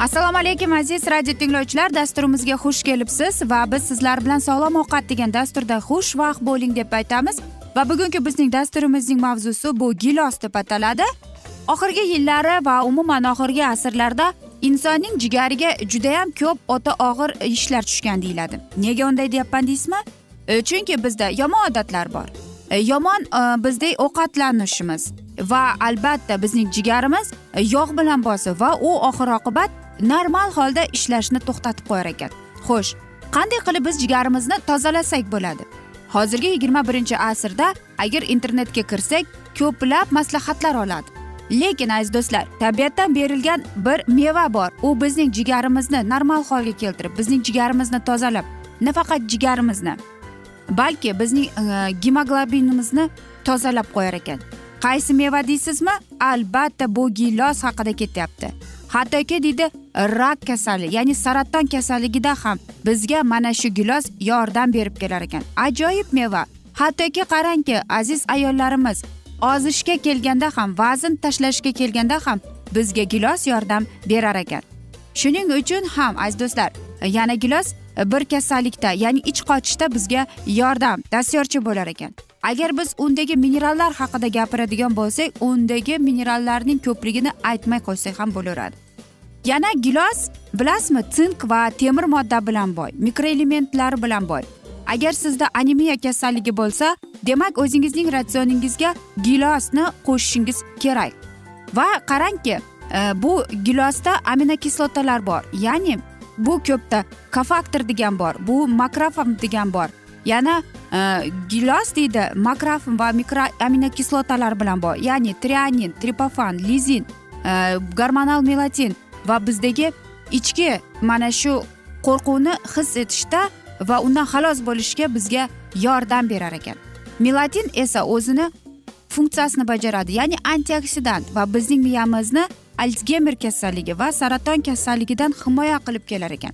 assalomu alaykum aziz radio tinglovchilar. Dasturimizga xush kelibsiz va biz sizlar bilan sog'lom ovqat degan dasturda xushvaqt bo'ling deb aytamiz. Va bugungi bizning dasturimizning mavzusi bu gilos deb ataladi. Oxirgi yillari va umuman oxirgi asrlarda insonning jigariga judayam ko'p o'ta og'ir ishlar tushgan deyiladi. Nega unday deyapman deysizmi? E, chunki bizda yomon odatlar bor. E, yomon e, bizdek ovqatlanishimiz va albatta bizning jigarimiz yog' bilan bosib va u oxir oqibat normal holda ishlashni to'xtatib qo'yar ekan. Xo'sh qanday qilib biz jigarimizni tozalasak bo'ladi? Hozirgi yigirma birinchi asrda agar internetga kirsak ko'plab maslahatlar oladi. Lekin aziz do'stlar tabiatdan berilgan bir meva bor. U bizning jigarimizni normal holga keltirib bizning jigarimizni tozalab nafaqat jigarimizni balki bizning e, gemoglobinimizni tozalab qo'yar ekan. Qaysi meva deysizmi? Albatta bu gilos haqida ketyapti. Hattoki deydi rak kasali ya'ni saraton kasalligida ham bizga mana shu gilos yordam berib kelar ekan. Ajoyib meva. Hattoki qarangki aziz ayollarimiz ozishga kelganda ham vazn tashlashga kelganda ham bizga gilos yordam berar ekan. Shuning uchun ham aziz do'stlar yana gilos bir kasallikda ya'ni ich qochishda bizga yordam dastyorchi bo'lar ekan. Agar biz undagi minerallar haqida gapiradigan bo'lsak undagi minerallarning ko'pligini aytmay qo'ysak ham bo'laveradi. Yana gilos bilasizmi sink va temir modda bilan boy mikroelementlar bilan boy. Agar sizda anemiya kasalligi bo'lsa demak o'zingizning ratsioningizga gilosni qo'shishingiz kerak. Va qarangki e, bu gilosda aminokislotalar bor ya'ni bu ko'pda kofaktor degan bor bu makrofam degan bor. Yana e, gilos deydi makrofin va mikro aminokislotalar bilan boy ya'ni trianin tripofan lizin e, gormonal melatin va bizdagi ichki mana shu qo'rquvni his etishda va undan xalos bo'lishga bizga yordam berar ekan melatin esa o'zini funksiyasini bajaradi ya'ni antioksidant va bizning miyamizni alsgeymer kasalligi va saraton kasalligidan himoya qilib kelar ekan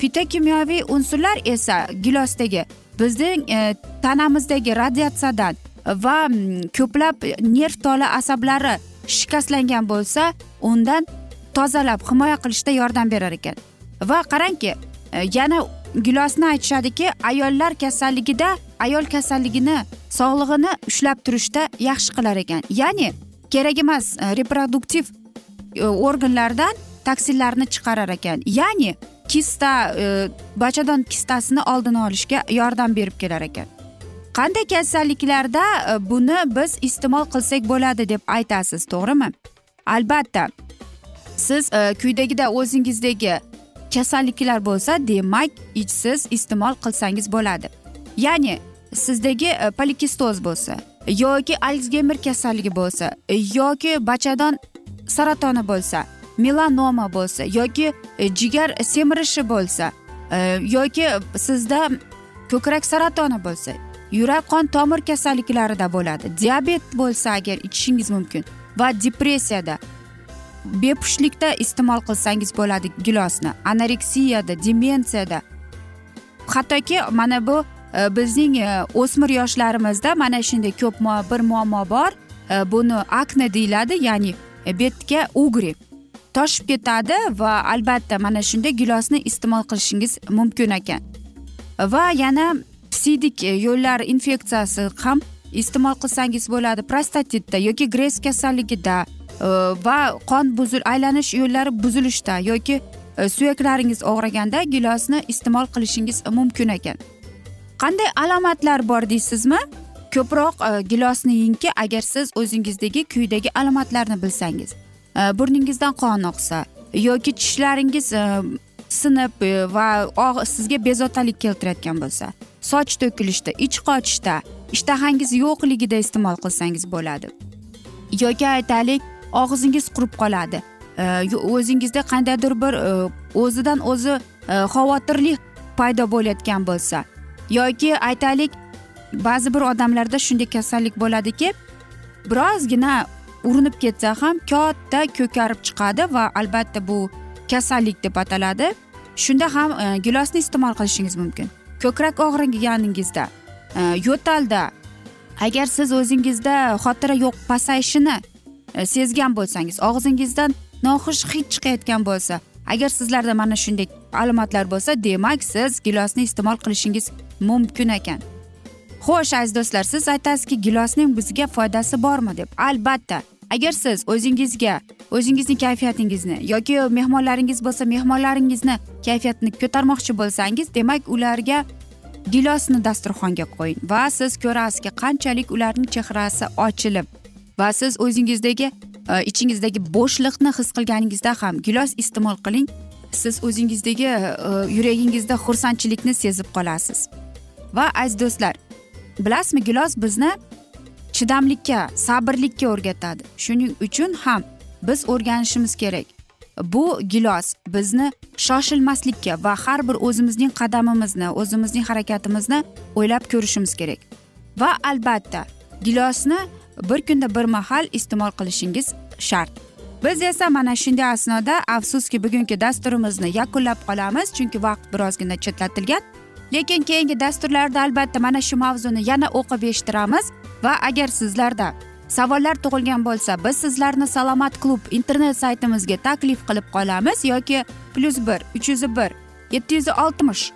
fitokimyoviy unsurlar esa gilosdagi bizning e, tanamizdagi radiatsiyadan va ko'plab nerv tola asablari shikastlangan bo'lsa undan tozalab himoya qilishda yordam berar ekan. Va qarangki e, yana gilosni aytishadiki ayollar kasalligida ayol kasalligini sog'lig'ini ushlab turishda yaxshi qilar ekan. Ya'ni kerak emas e, reproduktiv e, organlardan toksinlarni chiqarar ekan. Ya'ni kista e, bachadon kistasini oldini olishga yordam berib kelar ekan. Qanday kasalliklarda e, buni biz iste'mol qilsak bo'ladi deb aytasiz to'g'rimi? Albatta siz e, quyidagida o'zingizdagi kasalliklar bo'lsa demak siz iste'mol qilsangiz bo'ladi. Ya'ni sizdagi e, polikistoz bo'lsa yoki alsgeymer kasalligi bo'lsa yoki bachadon saratoni bo'lsa melanoma bo'lsa yoki e, jigar semirishi bo'lsa e, yoki sizda ko'krak saratoni bo'lsa yurak qon tomir kasalliklarida bo'ladi. Diabet bo'lsa agar ichishingiz mumkin va depressiyada bepushtlikda iste'mol qilsangiz bo'ladi gilosni anoreksiyada demensiyada. Hattoki mana bu e, bizning o'smir yoshlarimizda mana shunday ko'p bir muammo bor. Buni akna deyiladi ya'ni betga ugri toshib ketadi va albatta mana shunday gilosni iste'mol qilishingiz mumkin ekan. Va yana psidik yo'llar infeksiyasi ham iste'mol qilsangiz bo'ladi. Prostatitda yoki gress kasalligida e, va qon buzil aylanish yo'llari buzilishda yoki e, suyaklaringiz og'riganda gilosni iste'mol qilishingiz mumkin ekan. Qanday alomatlar bor deysizmi? Ko'proq e, gilosni yengki agar siz o'zingizdagi kuydagi alomatlarni bilsangiz. Э, burningizdan qon oqsa yoki tishlaringiz e, sinib e, va sizga bezovtalik keltirayotgan bo'lsa soch to'kilishda ich qochishda ishtahangiz yo'qligida iste'mol qilsangiz bo'ladi. Yoki aytaylik og'zingiz qurib qoladi. E, o'zingizda qandaydir bir o'zidan o'zi xavotirli paydo bo'layotgan bo'lsa yoki aytaylik ba'zi bir odamlarda shunday kasallik bo'ladiki birozgina urinib ketsa ham katta ko'karib chiqadi va albatta bu kasallik deb ataladi. Shunda ham e, gilosni iste'mol qilishingiz mumkin. Ko'krak og'riganingizda e, yo'talda. Agar siz o'zingizda xotira yo'q pasayishini e, sezgan bo'lsangiz og'zingizdan noxush hid chiqayotgan bo'lsa agar sizlarda mana shunday alomatlar bo'lsa demak siz gilosni iste'mol qilishingiz mumkin ekan. Xo'sh aziz do'stlar siz aytasizki gilosning bizga foydasi bormi deb. Albatta agar siz o'zingizga o'zingizni kayfiyatingizni yoki mehmonlaringiz bo'lsa mehmonlaringizni kayfiyatini ko'tarmoqchi bo'lsangiz demak ularga gilosni dasturxonga qo'ying va siz ko'rasizki qanchalik ularning chehrasi ochilib va siz o'zingizdagi e, ichingizdagi bo'shliqni his qilganingizda ham gilos iste'mol qiling. Siz o'zingizdagi e, yuragingizda xursandchilikni sezib qolasiz. Va aziz do'stlar bilasizmi gilos bizni chidamlikka sabrlikka o'rgatadi. Shuning uchun ham biz o'rganishimiz kerak. Bu gilos bizni shoshilmaslikka va har bir o'zimizning qadamimizni o'zimizning harakatimizni o'ylab ko'rishimiz kerak. Va albatta gilosni bir kunda bir mahal iste'mol qilishingiz shart. Biz esa mana shunday asnoda afsuski bugungi dasturimizni yakunlab qolamiz chunki vaqt birozgina chetlatilgan. Lekin keyingi dasturlarda albatta mana shu mavzuni yana o'qib eshittiramiz. Va agar sizlarda savollar tug'ilgan bo'lsa biz sizlarni salomat klub internet saytimizga taklif qilib qolamiz yoki plyus bir uch yuz bir yetti yuz oltmish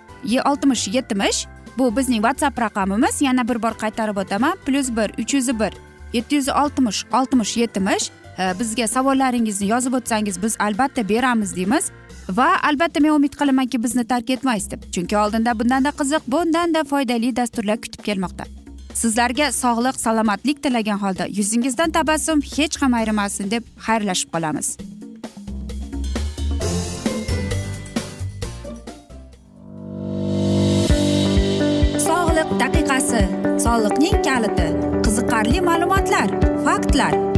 oltmish yetmish bu bizning whatsapp raqamimiz. Yana bir bor qaytarib o'taman. Plyus bir uch yuz bir yetti yuz oltmish oltmish yetmish. Bizga savollaringizni yozib o'tsangiz biz albatta beramiz deymiz. Va albatta men umid qilamanki bizni tark etmaysiz deb. Chunki oldinda bundanda qiziq bundanda foydali dasturlar kutib kelmoqda. Sizlarga sog'lik salomatlik tilagan holda yuzingizdan tabassum hech ham ayrimasin deb xayrlashib qolamiz. Sog'liq daqiqasi soliqning kaliti qiziqarli ma'lumotlar faktlar.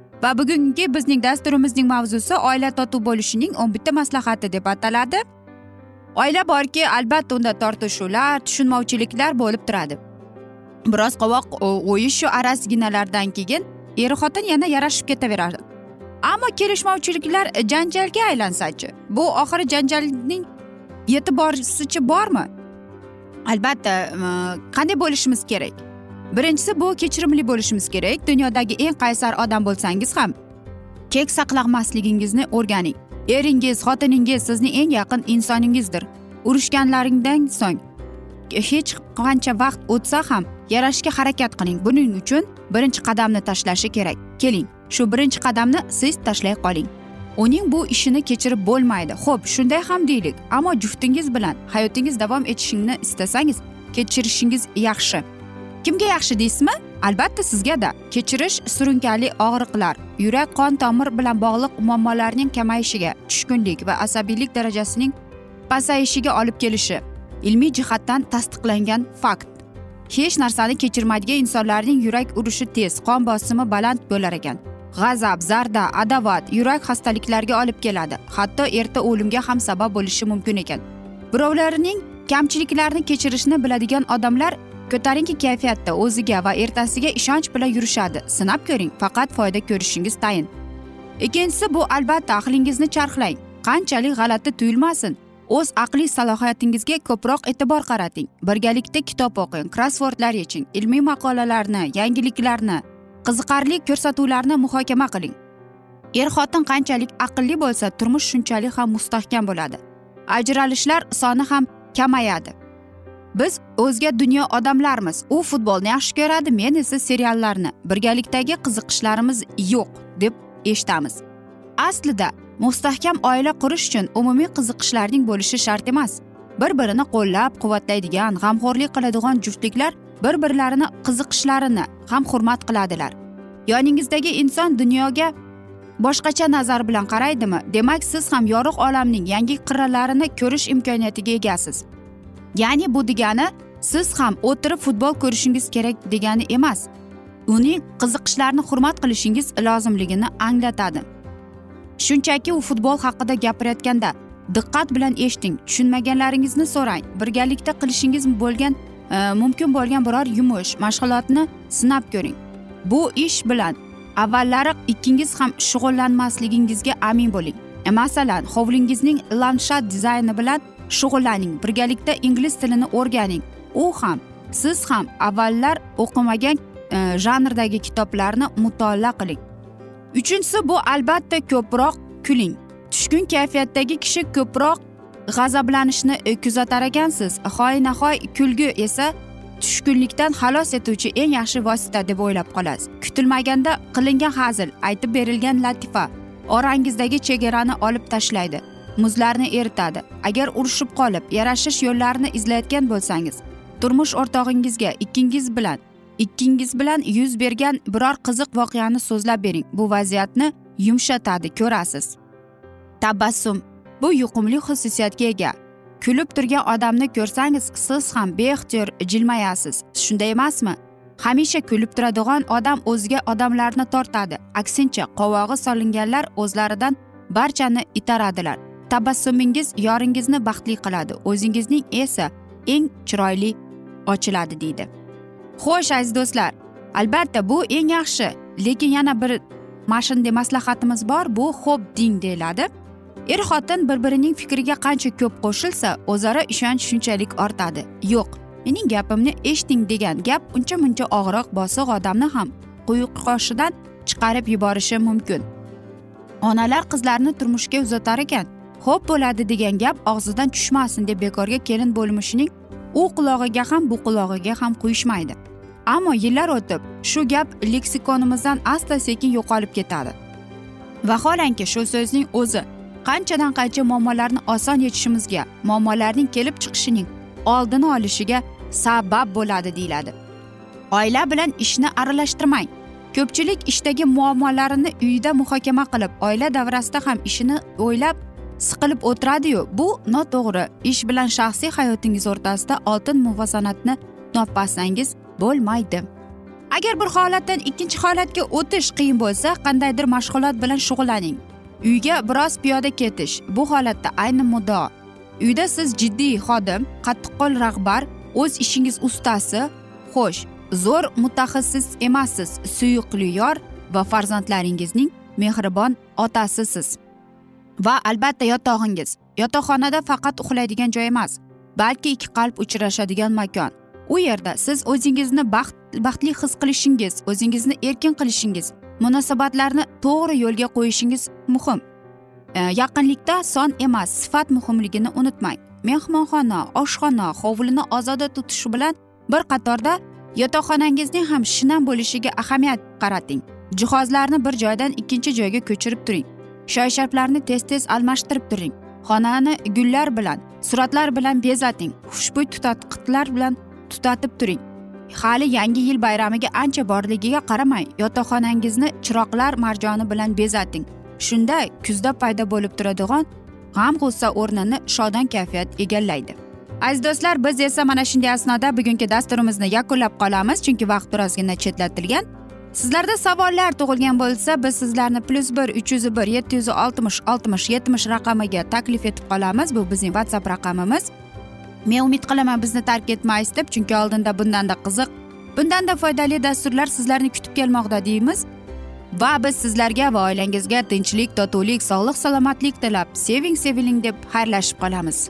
Va bugungi bizning dasturimizning mavzusi oila totuv bo'lishining o'n bitta maslahati deb ataladi. Oila borki albatta unda tortishuvlar tushunmovchiliklar bo'lib turadi. Biroz qovoq o'yishu arazginalardan keyin er xotin yana yarashib ketaveradi. Ammo kelishmovchiliklar janjalga aylansachi bu oxiri janjalning yetib borsichi bormi? Albatta qanday bo'lishimiz kerak? Birinchisi bu kechirimli bo'lishimiz kerak. Dunyodagi eng qaysar odam bo'lsangiz ham kek saqlamasligingizni o'rganing. Eringiz xotiningiz sizning eng yaqin insoningizdir. Urushganlaringdan so'ng hech qancha vaqt o'tsa ham yarashishga harakat qiling. Buning uchun birinchi qadamni tashlashi kerak. Keling shu birinchi qadamni siz tashlay qoling. Uning bu ishini kechirib bo'lmaydi. Ho'p shunday ham deylik. Ammo juftingiz bilan hayotingiz davom etishini istasangiz kechirishingiz yaxshi. Kimga yaxshi deysizmi? Albatta sizgada kechirish surunkali og'riqlar yurak qon tomir bilan bog'liq muammolarning kamayishiga tushkunlik va asabiylik darajasining pasayishiga olib kelishi. Ilmiy jihatdan tasdiqlangan fakt. Hech narsani kechirmaydigan insonlarning yurak urishi tez qon bosimi baland bo'lar ekan. G'azab zarda adovat yurak xastaliklariga olib keladi. Hatto erta o'limga ham sabab bo'lishi mumkin ekan. Birovlarning kamchiliklarini kechirishni biladigan odamlar ko'tarinki kayfiyatda o'ziga va ertasiga ishonch bilan yurishadi. Sinab ko'ring faqat foyda ko'rishingiz tayin. Ikkinchisi bu albatta aqlingizni charxlang. Qanchalik g'alati tuyulmasin. O'z aqliy salohiyatingizga ko'proq e'tibor qarating. Birgalikda kitob o'qing krossvordlar yeching ilmiy maqolalarni yangiliklarni qiziqarli ko'rsatuvlarni muhokama qiling. Er xotin qanchalik aqlli bo'lsa turmush shunchalik ham mustahkam bo'ladi. Ajralishlar soni ham kamayadi. Biz o'zga dunyo odamlarmiz. U futbolni yaxshi ko'radi men esa seriallarni. Birgalikdagi qiziqishlarimiz yo'q deb eshitamiz. Aslida mustahkam oila qurish uchun umumiy qiziqishlarning bo'lishi shart emas. Bir birini qo'llab quvvatlaydigan g'amxo'rlik qiladigan juftliklar bir birlarini qiziqishlarini ham hurmat qiladilar. Yoningizdagi inson dunyoga boshqacha nazar bilan qaraydimi? Demak siz ham yorug' olamning yangi qirralarini ko'rish imkoniyatiga egasiz. Ya'ni bu degani siz ham o'tirib futbol ko'rishingiz kerak degani emas. Uning qiziqishlarini hurmat qilishingiz lozimligini anglatadi. Shunchaki u futbol haqida gapirayotganda diqqat bilan eshiting tushunmaganlaringizni so'rang. Birgalikda qilishingiz bo'lgan e, mumkin bo'lgan biror yumush mashg'ulotni sinab ko'ring. Bu ish bilan avvallari ikkingiz ham shug'ullanmasligingizga amin bo'ling. E, masalan hovlingizning landshaft dizayni bilan shug'ullaning birgalikda ingliz tilini o'rganing. U ham siz ham avvallar o'qimagan e, janrdagi kitoblarni mutolaa qiling. Uchinchisi bu albatta ko'proq kuling. Tushkun kayfiyatdagi kishi ko'proq g'azablanishni e, kuzatar ekansiz. Hoynahoy kulgi esa tushkunlikdan xalos etuvchi eng yaxshi vosita deb o'ylab qolasiz. Kutilmaganda qilingan hazil aytib berilgan latifa orangizdagi chegarani olib tashlaydi. Muzlarni eritadi. Agar urushib qolib yarashish yo'llarini izlayotgan bo'lsangiz turmush o'rtog'ingizga ikkingiz bilan ikkingiz bilan yuz bergan biror qiziq voqeani so'zlab bering. Bu vaziyatni yumshatadi ko'rasiz. Tabassum. Bu yuqumli xususiyatga ega. Kulib turgan odamni ko'rsangiz siz ham beixtiyor jilmayasiz. Shunday emasmi? Hamisha kulib turadigan odam o'ziga odamlarni tortadi. Aksincha qovog'i solinganlar o'zlaridan barchani itaradilar. Tabassumingiz yoringizni baxtli qiladi. O'zingizning esa eng chiroyli ochiladi deydi. Xo'sh aziz do'stlar albatta bu eng yaxshi lekin yana bir mana shunday maslahatimiz bor. Bu xo'p ding deyiladi. Er xotin bir birining fikriga qancha ko'p qo'shilsa o'zaro ishonch shunchalik ortadi. Yo'q mening gapimni eshiting degan gap uncha muncha og'riq bosiq odamni ham quyqoshidan chiqarib yuborishi mumkin. Onalar qizlarini turmushga uzatar ekan. Xo'p bo'ladi degan gap og'zidan tushmasin deb bekorga kelin bo'lmishining u qulog'iga ham bu qulog'iga ham quyishmaydi. Ammo yillar o'tib shu gap leksikonimizdan asta sekin yo'qolib ketadi. Vaholanki shu so'zning o'zi qanchadan qancha muammolarni oson yechishimizga muammolarning kelib chiqishining oldini olishiga sabab bo'ladi deyiladi. Oila bilan ishni aralashtirmang. Ko'pchilik ishdagi muammolarini uyda muhokama qilib oila davrasida ham ishini o'ylab siqilib o'tiradiyu bu noto'g'ri. Ish bilan shaxsiy hayotingiz o'rtasida oltin muvozanatni topmasangiz bo'lmaydi. Agar bir holatdan ikkinchi holatga o'tish qiyin bo'lsa qandaydir mashg'ulot bilan shug'ullaning. Uyga biroz piyoda ketish bu holatda ayni muddao. Uyda siz jiddiy xodim qattiqqo'l rahbar o'z ishingiz ustasi xo'sh zo'r mutaxassis emassiz suyuqli yor va farzandlaringizning mehribon otasisiz. Va albatta yotog'ingiz yotoqxonada faqat uxlaydigan joy emas balki ikki qalb uchrashadigan makon. U yerda siz o'zingizni baxt baxtli his qilishingiz o'zingizni erkin qilishingiz munosabatlarni to'g'ri yo'lga qo'yishingiz muhim. E, yaqinlikda son emas sifat muhimligini unutmang. Mehmonxona oshxona hovlini ozoda tutish bilan bir qatorda yotoqxonangizning ham shinam bo'lishiga ahamiyat qarating. Jihozlarni bir joydan ikkinchi joyga ko'chirib turing. Shoy sharflarni tez tez almashtirib turing. Xonani gullar bilan suratlar bilan bezating. Xushbo'y tutatqitlar bilan tutatib turing. Hali yangi yil bayramiga ancha borligiga qaramay yotoqxonangizni chiroqlar marjoni bilan bezating. Shunda kuzda paydo bo'lib turadigan g'am g'ussa o'rnini shodon kayfiyat egallaydi. Aziz do'stlar biz esa mana shunday asnoda bugungi dasturimizni yakunlab qolamiz chunki vaqt birozgina chetlatilgan. Sizlarda savollar tug'ilgan bo'lsa biz sizlarni plyus bir uch yuz bir yetti yuz oltmish oltmish yetmish raqamiga taklif etib qolamiz. Bu bizning whatsapp raqamimiz. Men umid qilaman bizni tark etmaysiz deb chunki oldinda bundanda qiziq bundanda foydali dasturlar sizlarni kutib kelmoqda deymiz. Va biz sizlarga va oilangizga tinchlik totuvlik sog'lik salomatlik tilab seving seviling deb xayrlashib qolamiz.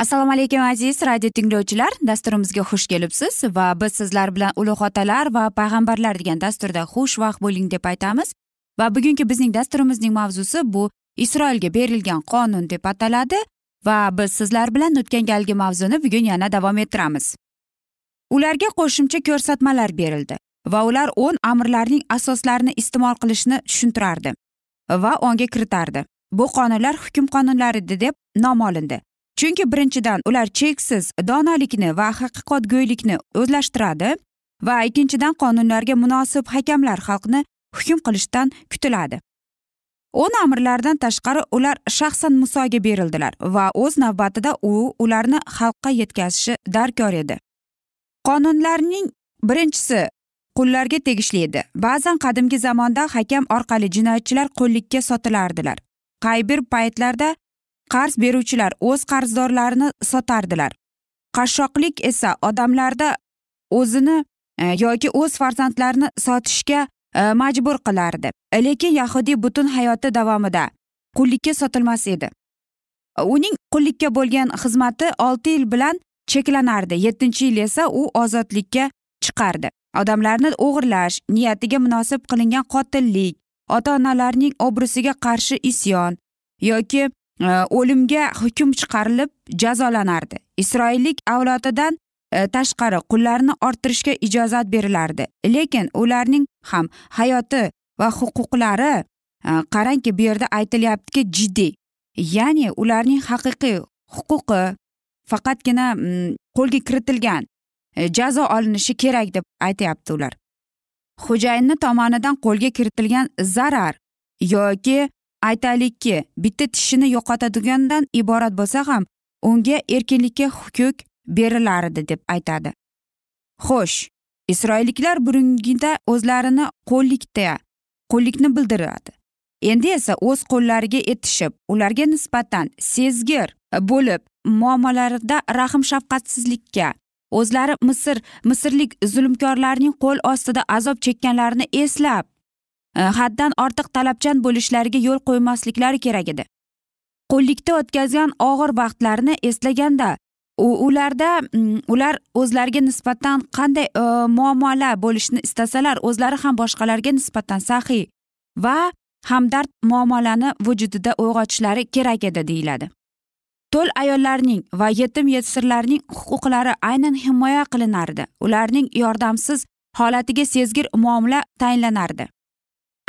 Assalomu alaykum aziz radio tinglovchilar. Dasturimizga xush kelibsiz va biz sizlar bilan ulug' otalar va payg'ambarlar degan dasturda xushvaqt bo'ling deb aytamiz. Va bugungi bizning dasturimizning mavzusi bu isroilga berilgan qonun deb ataladi va biz sizlar bilan o'tgan galgi mavzuni bugun yana davom ettiramiz. Ularga qo'shimcha ko'rsatmalar berildi va ular o'n amrlarning asoslarini iste'mol qilishni tushuntirardi va onga kiritardi. Bu qonunlar hukm qonunlari deb nom olindi. Chunki birinchidan ular cheksiz donolikni va haqiqatgo'ylikni o'zlashtiradi va ikkinchidan qonunlarga munosib hakamlar xalqni hukm qilishdan kutiladi. O'n amirlardan tashqari ular shaxsan musoga berildilar va o'z navbatida u ularni xalqqa yetkazishi darkor edi. Qonunlarning birinchisi qullarga tegishli edi. Ba'zan qadimgi zamonda hakam orqali jinoyatchilar qullikka sotilardilar. Qay bir paytlarda qarz beruvchilar o'z qarzdorlarini sotardilar. Qashshoqlik esa odamlarda o'zini e, yoki o'z farzandlarini sotishga e, majbur qilardi. Lekin yahudiy butun hayoti davomida qullikka sotilmas edi. Uning qullikka bo'lgan xizmati olti yil bilan cheklanardi yettinchi yil esa u ozodlikka chiqardi. Odamlarni o'g'irlash niyatiga munosib qilingan qotillik ota onalarning obro'siga qarshi isyon yoki Э, o'limga hukm chiqarilib jazolanardi. Isroillik avlodidan e, tashqari qullarni orttirishga ijozat berilardi. Lekin ularning ham hayoti va huquqlari e, qarangki bu yerda aytilyaptiki jiddiy. Ya'ni ularning haqiqiy huquqi faqatgina qo'lga kiritilgan e, jazo olinishi kerak deb aytyapti ular. Xo'jayinni tomonidan qo'lga kiritilgan zarar yoki aytaylikki bitta tishini yo'qotadigandan iborat bo'lsa ham unga erkinlikka huquq berilardi deb aytadi. Xo'sh isroilliklar burungida o'zlarini qo'llikda qo'llikni bildiradi. Endi esa o'z qo'llariga etishib ularga nisbatan sezgir bo'lib muomalalarida rahm shafqatsizlikka o'zlari misr misrlik zulmkorlarning qo'l ostida azob chekkanlarini eslab Э, haddan ortiq talabchan bo'lishlariga yo'l qo'ymasliklari kerak edi. Qullikda o'tkazgan og'ir vaqtlarini eslaganda ularda mm, ular o'zlariga nisbatan qanday muammolar muomala bo'lishni istasalar o'zlari ham boshqalarga nisbatan saxiy va hamdard muomalani vujudida uyg'otishlari kerak edi deyiladi. To'l ayollarning va yetim yesirlarning huquqlari aynan himoya qilinardi. Ularning yordamsiz holatiga sezgir muomala tayinlanardi.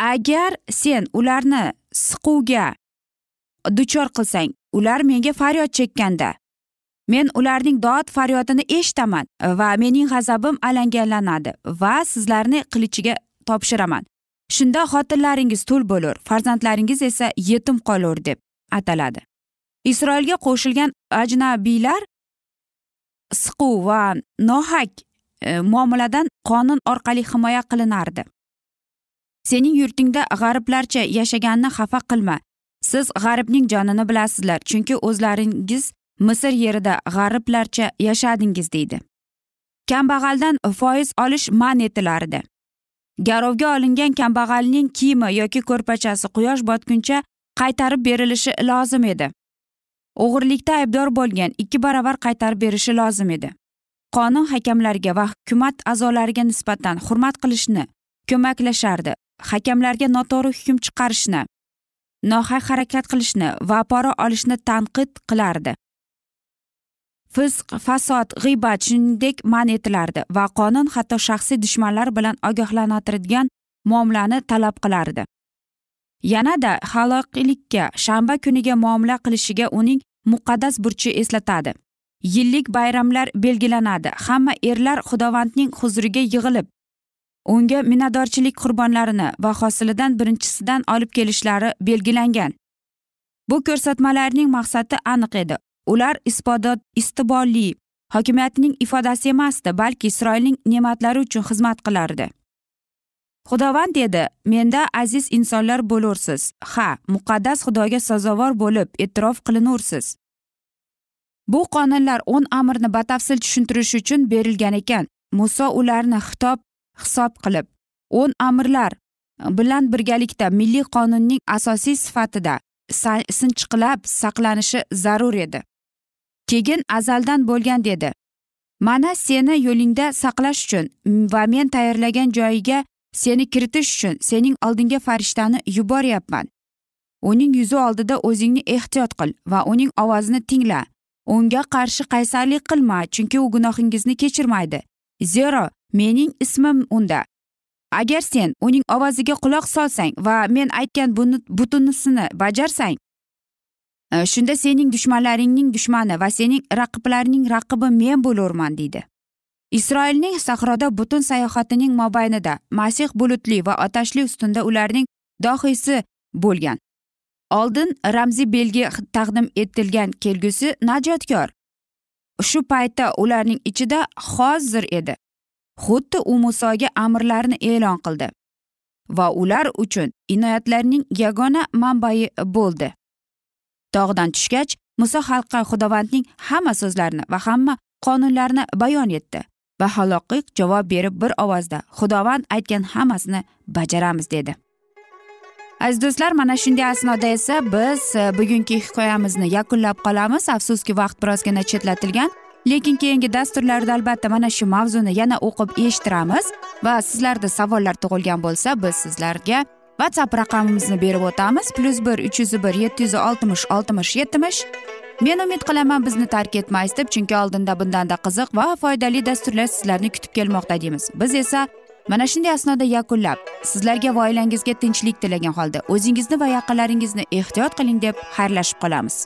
Agar sen ularni siquvga duchor qilsang ular menga faryod chekkanda. Men ularning dod faryodini eshitaman va mening g'azabim alangalanadi va sizlarni qilichiga topshiraman. Shunda xotinlaringiz tul bo'lur farzandlaringiz esa yetim qolur deb ataladi. Isroilga qo'shilgan ajnabiylar siquv va nohaq e, muomaladan qonun orqali himoya qilinardi. Sening yurtingda g'ariblarcha yashaganini xafa qilma. Siz g'aribning jonini bilasizlar chunki o'zlaringiz misr yerida g'ariblarcha yashadingiz deydi. Kambag'aldan foiz olish man etilardi. Garovga olingan kambag'alning kiyimi yoki ko'rpachasi quyosh botguncha qaytarib berilishi lozim edi. O'g'irlikda aybdor bo'lgan ikki baravar qaytarib berishi lozim edi. Qonun hakamlarga va hukumat a'zolariga nisbatan hurmat qilishni ko'maklashardi. Hakamlarga noto'g'ri hukm chiqarishni nohaq harakat qilishni va pora olishni tanqid qilardi. Fisq fasod g'iybat shuningdek man etilardi va qonun hatto shaxsiy dushmanlar bilan ogohlantiradigan muomalani talab qilardi. Yanada haloqilikka shanba kuniga muomala qilishiga uning muqaddas burchi eslatadi. Yillik bayramlar belgilanadi. Hamma erlar xudovandning huzuriga yig'ilib unga minnatdorchilik qurbonlarini va hosilidan birinchisidan olib kelishlari belgilangan. Bu ko'rsatmalarning maqsadi aniq edi. Ular isbodot istibolli hokimiyatining ifodasi emasdi balki isroilning ne'matlari uchun xizmat qilardi. Xudovand dedi menda aziz insonlar bo'lursiz. Ha muqaddas xudoga sazovor bo'lib e'tirof qilinursiz. Bu qonunlar o'n amrni batafsil tushuntirish uchun berilgan ekan. Muso ularni xitob hisob qilib o'n amirlar bilan birgalikda milliy qonunning asosiy sifatida sinchiqlab saqlanishi zarur edi. Keyin azaldan bo'lgan dedi. Mana seni yo'lingda saqlash uchun va men tayyorlagan joyiga seni kiritish uchun sening oldinga farishtani yuboryapman. Uning yuzi oldida o'zingni ehtiyot qil va uning ovozini tingla. Unga qarshi qaysarlik qilma chunki u gunohingizni kechirmaydi. Zero mening ismim unda. Agar sen uning ovoziga quloq solsang va men aytgan buni butunisini bajarsang e, shunda sening dushmanlaringning dushmani va sening raqiblaringning raqibi men bo'lurman deydi. Isroilning sahroda butun sayohatining mobaynida masih bulutli va otashli ustunda ularning dohiysi bo'lgan. Oldin ramziy belgi taqdim etilgan kelgusi najotkor. Shu paytda ularning ichida hozir edi. Xuddi u musoga amrlarni e'lon qildi va ular uchun inoyatlarning yagona manbai bo'ldi. Tog'dan tushgach muso xalqqa xudovandning hamma so'zlarini va hamma qonunlarini bayon etdi va haloqiq javob berib bir ovozda xudovand aytgan hammasini bajaramiz dedi. Aziz do'stlar mana shunday asnoda esa biz eh, bugungi hikoyamizni yakunlab qolamiz. Afsuski vaqt birozgina chetlatilgan. Lekin keyingi dasturlarda albatta mana shu mavzuni yana o'qib eshittiramiz va sizlarda savollar tug'ilgan bo'lsa biz sizlarga whatsapp raqamimizni berib o'tamiz. Plyus bir uch yuz bir yetti yuz oltmish oltmish yetmish. Men umid qilaman bizni tark etmaysiz deb chunki oldinda bundanda qiziq va foydali dasturlar sizlarni kutib kelmoqda deymiz. Biz esa mana shunday asnoda yakunlab sizlarga va oilangizga tinchlik tilagan holda o'zingizni va yaqinlaringizni ehtiyot qiling deb xayrlashib qolamiz.